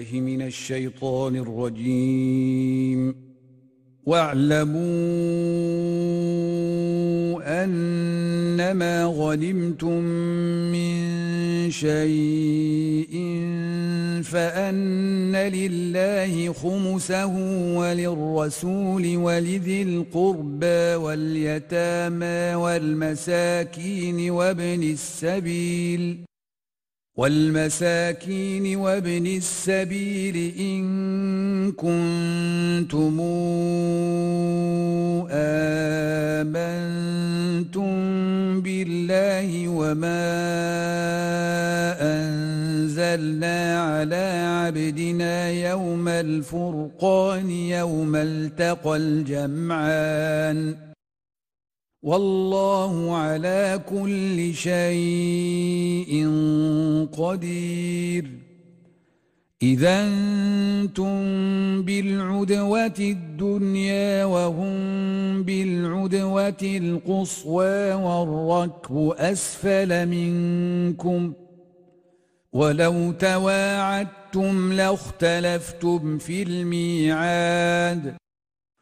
بالله من الشيطان الرجيم. واعلموا أنما غنمتم من شيء فأن لله خمسه وللرسول ولذي القربى واليتامى والمساكين وابن السبيل والمساكين وابن السبيل إن كنتم آمنتم بالله وما أنزلنا على عبدنا يوم الفرقان يوم التقى الجمعان والله على كل شيء قدير. إذا أنتم بالعدوة الدنيا وهم بالعدوة القصوى والركب أسفل منكم. ولو تواعدتم لاختلفتم في الميعاد.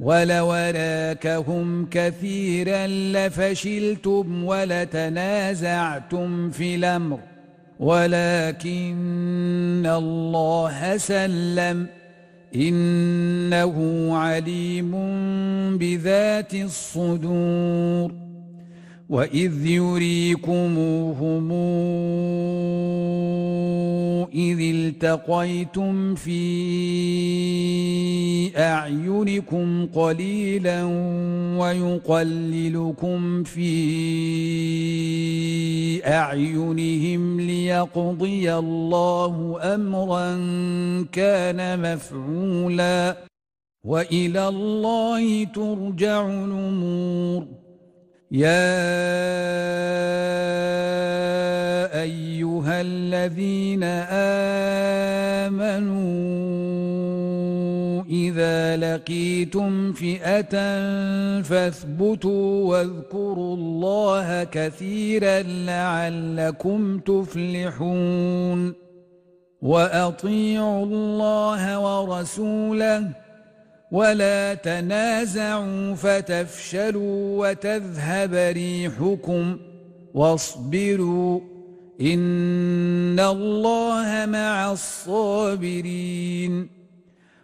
ولولاكهم كثيرا لفشلتم ولتنازعتم في الأمر. ولكن الله سلم. إنه عليم بذات الصدور. وإذ يريكموهم إذ التقيتم في أعينكم قليلا ويقللكم في أعينهم ليقضي الله أمرا كان مفعولا وإلى الله ترجع الأمور يا أيها الذين آمنوا إذا لقيتم فئة فاثبتوا واذكروا الله كثيرا لعلكم تفلحون وأطيعوا الله ورسوله ولا تنازعوا فتفشلوا وتذهب ريحكم واصبروا ان الله مع الصابرين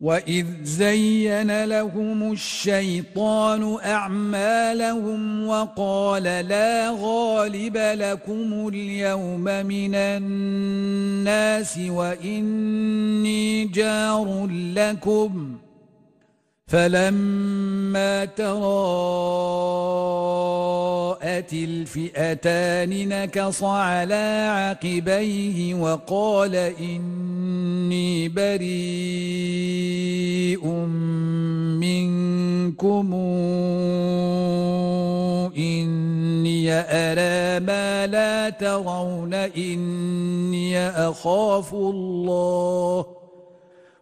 واذ زين لهم الشيطان اعمالهم وقال لا غالب لكم اليوم من الناس واني جار لكم فلما تراءت الفئتان نكص على عقبيه وقال إني بريء منكم إني أرى ما لا ترون إني أخاف الله.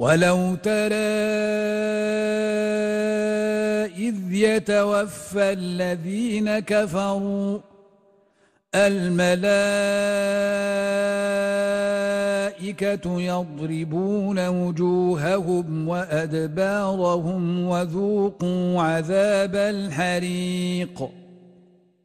ولو ترى إذ يتوفى الذين كفروا الملائكة يضربون وجوههم وأدبارهم وذوقوا عذاب الحريق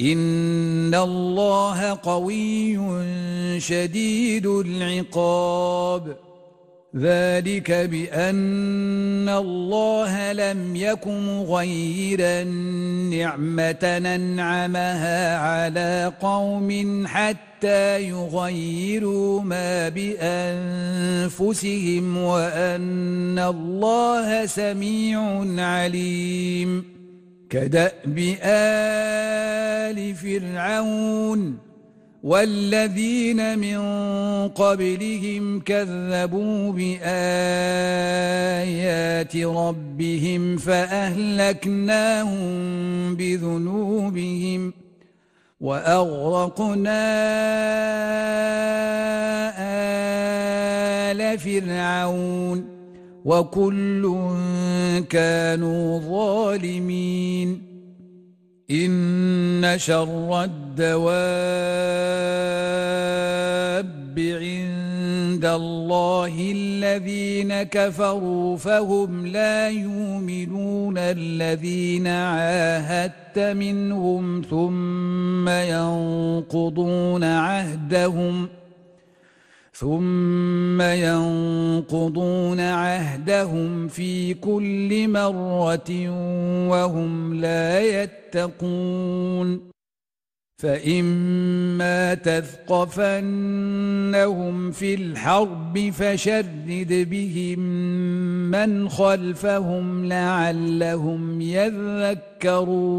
إن الله قوي شديد العقاب ذلك بأن الله لم يكن غير نعمة ننعمها على قوم حتى يغيروا ما بأنفسهم وأن الله سميع عليم كدأب آل فرعون والذين من قبلهم كذبوا بآيات ربهم فأهلكناهم بذنوبهم وأغرقنا آل فرعون وكل كانوا ظالمين. إن شر الدواب عند الله الذين كفروا فهم لا يؤمنون. الذين عاهدت منهم ثم ينقضون عهدهم ۖ ثم ينقضون عهدهم في كل مرة وهم لا يتقون فإما تثقفنهم في الحرب فشرد بهم من خلفهم لعلهم يذكرون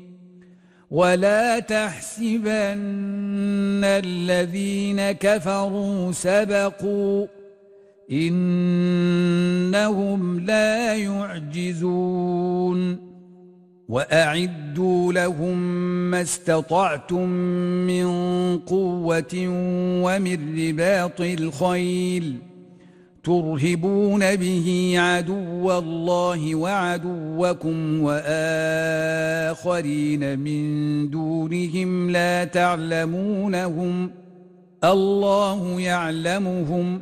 ولا تحسبن الذين كفروا سبقوا إنهم لا يعجزون وأعدوا لهم ما استطعتم من قوة ومن رباط الخيل ترهبون به عدو الله وعدوكم وآخرين من دونهم لا تعلمونهم. الله يعلمهم.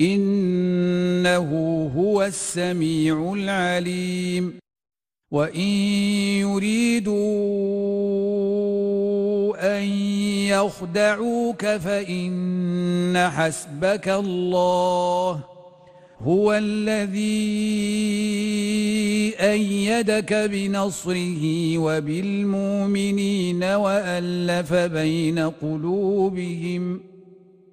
إنه هو السميع العليم. وإن يريدوا أن يخدعوك فإن حسبك الله. هو الذي أيدك بنصره وبالمؤمنين وألف بين قلوبهم ۖ.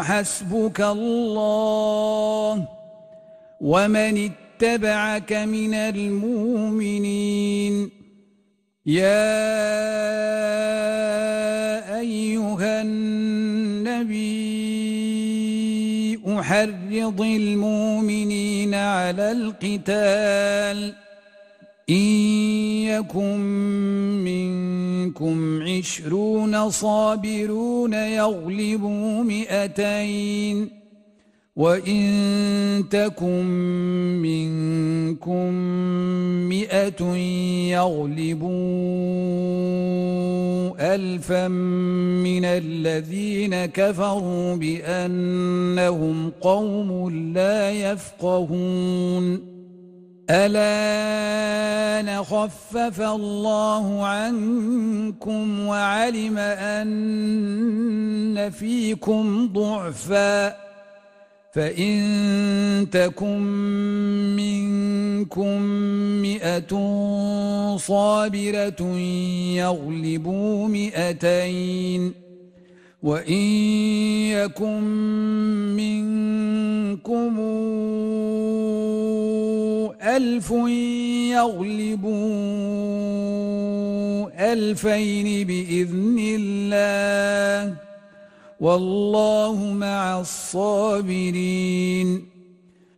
حسبك الله ومن اتبعك من المؤمنين. يا أيها النبي أحرض المؤمنين على القتال إن يكن منكم عشرون صابرون يغلبوا مئتين. وإن تكن منكم مئة يغلبوا ألفا من الذين كفروا بأنهم قوم لا يفقهون. ألا نخفف الله عنكم وعلم أن فيكم ضعفاً فإن تكن منكم مئة صابرة يغلبوا مئتين وإن يكن منكم ألف يغلبوا ألفين بإذن الله والله مع الصابرين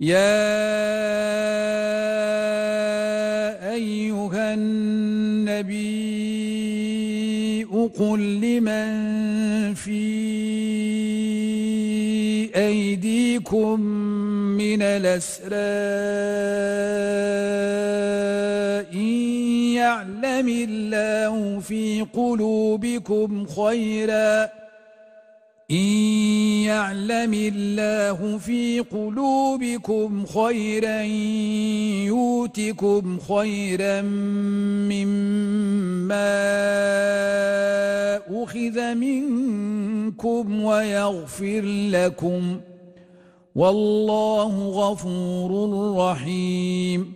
يا أيها النبي قل لمن في أيديكم من الأسراء يعلم الله في قلوبكم خيرا إن يعلم الله في قلوبكم خيرا يوتكم خيرا مما أخذ منكم ويغفر لكم. والله غفور رحيم.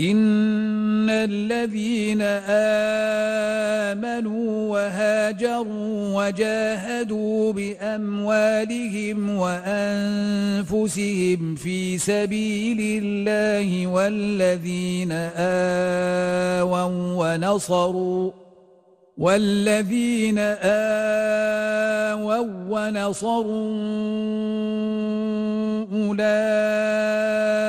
إن الذين آمنوا وهاجروا وجاهدوا بأموالهم وأنفسهم في سبيل الله والذين آووا ونصروا والذين آووا ونصروا أولئك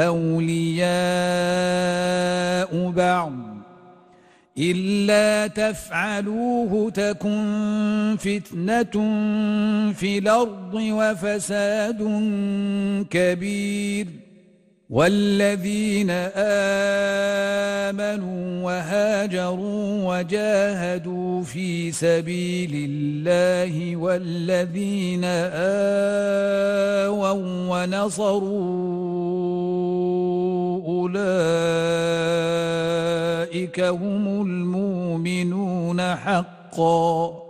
أولياء بعض. إلا تفعلوه تكن فتنة في الأرض وفساد كبير. والذين آمنوا وهاجروا وجاهدوا في سبيل الله والذين آووا ونصروا أولئك هم المؤمنون حقاً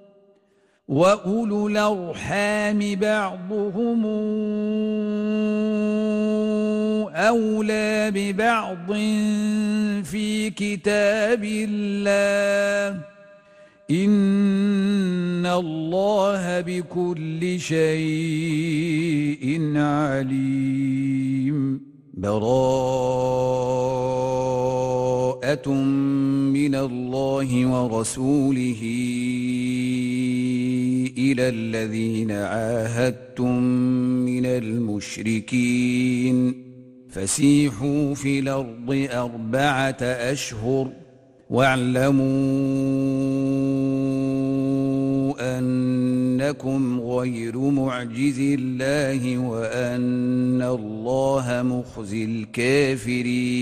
وأولو الأرحام بعضهم أولى ببعض في كتاب الله إن الله بكل شيء عليم براءة من الله ورسوله إلى الذين عاهدتم من المشركين. فسيحوا في الأرض أربعة أشهر. واعلموا أنكم غير معجز الله وأن الله مخزي الكافرين.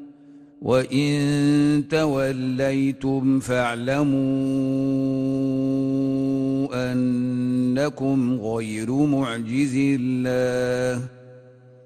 وإن توليتم فاعلموا أنكم غير معجز الله.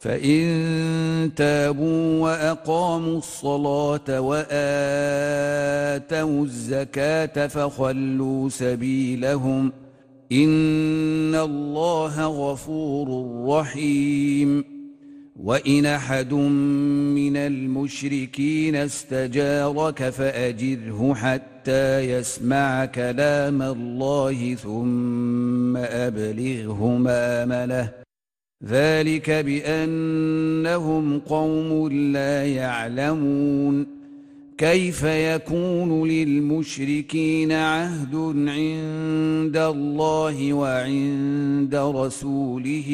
فإن تابوا وأقاموا الصلاة وآتوا الزكاة فخلوا سبيلهم إن الله غفور رحيم. وإن أحد من المشركين استجارك فأجره حتى يسمع كلام الله ثم أبلغه مامنه ذلك بأنهم قوم لا يعلمون كيف يكون للمشركين عهد عند الله وعند رسوله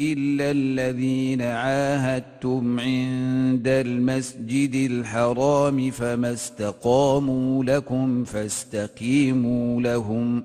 إلا الذين عاهدتم عند المسجد الحرام فما استقاموا لكم فاستقيموا لهم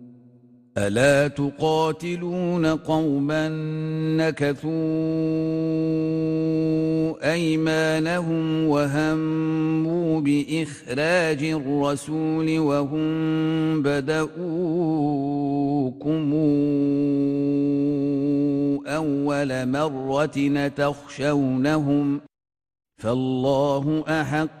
ألا تقاتلون قوما نكثوا أيمانهم وهموا بإخراج الرسول وهم بدؤوكم أول مرة تخشونهم فالله أحق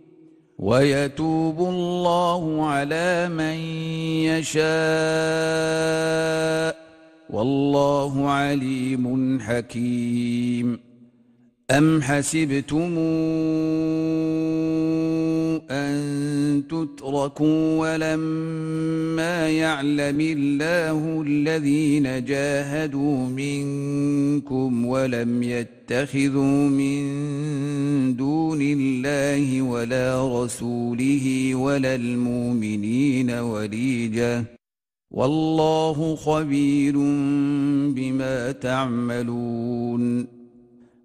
ويتوب الله على من يشاء. والله عليم حكيم. أم حسبتم أن تتركوا ولما يعلم الله الذين جاهدوا منكم ولم يتخذوا من دون الله ولا رسوله ولا المؤمنين وليجة والله خبير بما تعملون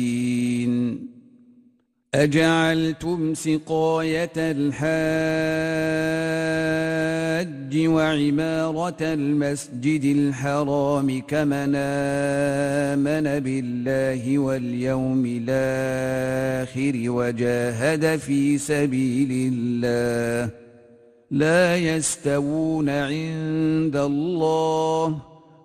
المبين أجعلتم سقاية الحاج وعمارة المسجد الحرام كمن آمن بالله واليوم الآخر وجاهد في سبيل الله. لا يستوون عند الله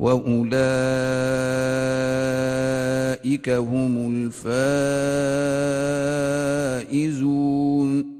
وأولئك هم الفائزون.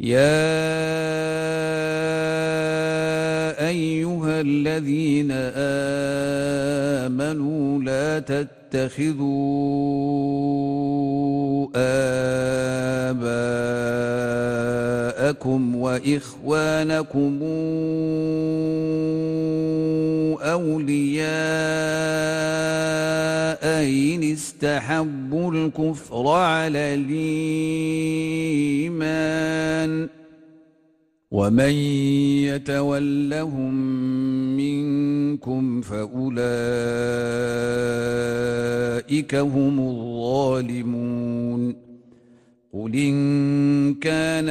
يا ايها الذين امنوا لا تتخذوا آباءكم وإخوانكم اولياء ان استحبوا الكفر على الإيمان ومن يتولهم منكم فأولئك هم الظالمون. قل إن كان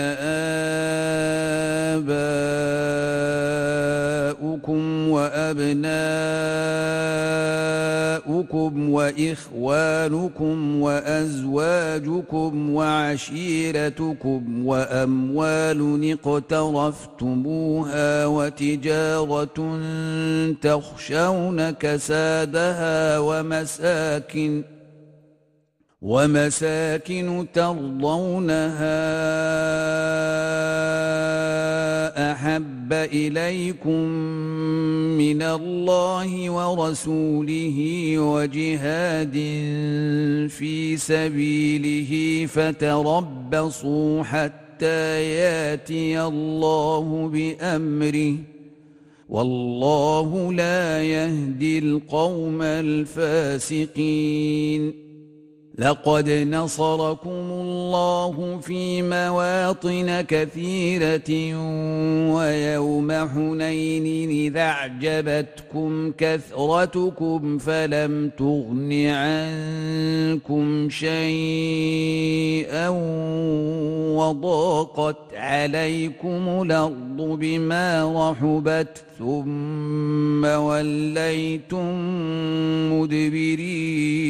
آباؤكم وابناؤكم واخوانكم وازواجكم وعشيرتكم واموال اقترفتموها وتجاره تخشون كسادها ومساكن ومساكن ترضونها أحب إليكم من الله ورسوله وجهاد في سبيله فتربصوا حتى ياتي الله بأمره. والله لا يهدي القوم الفاسقين. لقد نصركم الله في مواطن كثيرة ويوم حنين إذا أعجبتكم كثرتكم فلم تغن عنكم شيئا وضاقت عليكم الأرض بما رحبت ثم وليتم مدبرين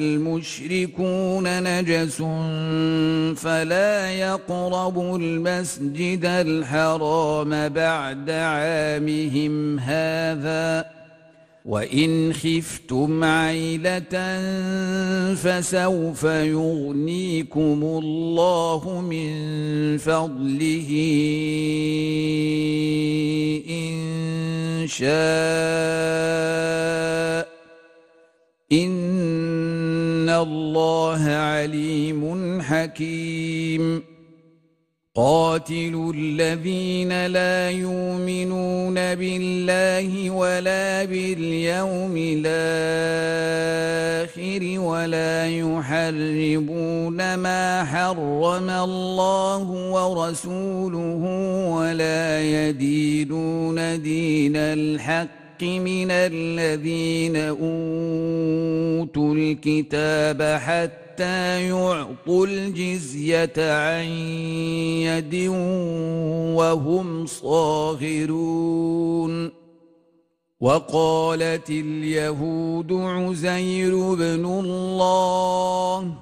المشركون نجس فلا يقربوا المسجد الحرام بعد عامهم هذا. وإن خفتم عيلة فسوف يغنيكم الله من فضله إن شاء إن الله عليم حكيم. قاتلوا الذين لا يؤمنون بالله ولا باليوم الآخر ولا يحرمون ما حرم الله ورسوله ولا يدينون دين الحق من الذين أوتوا الكتاب حتى يعطوا الجزية عن يد وهم صاغرون. وقالت اليهود عزير بن الله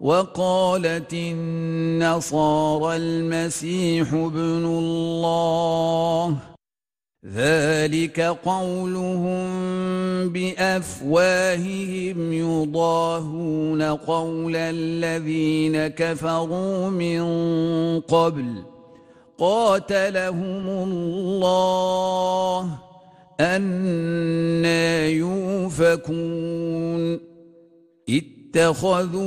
وقالت النصارى المسيح ابن الله. ذلك قولهم بأفواههم يضاهون قول الذين كفروا من قبل قاتلهم الله أنا يوفكون اتخذوا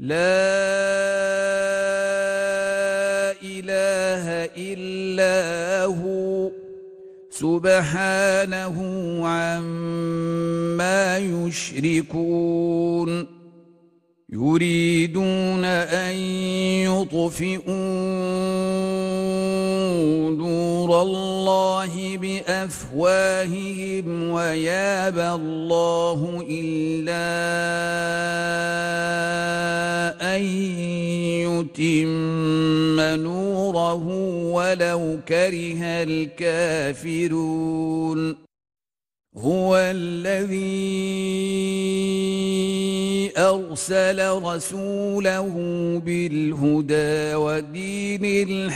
لا إله إلا هو سبحانه عما يشركون يريدون أن يطفئوا نور الله بأفواههم ويابى الله إلا أن يتم نوره ولو كره الكافرون. هو الذي أرسل رسوله بالهدى ودين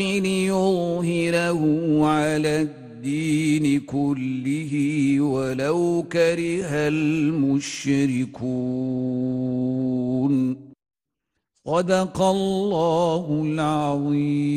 الحق ليظهره على الدين كله ولو كره المشركون. صدق الله العظيم.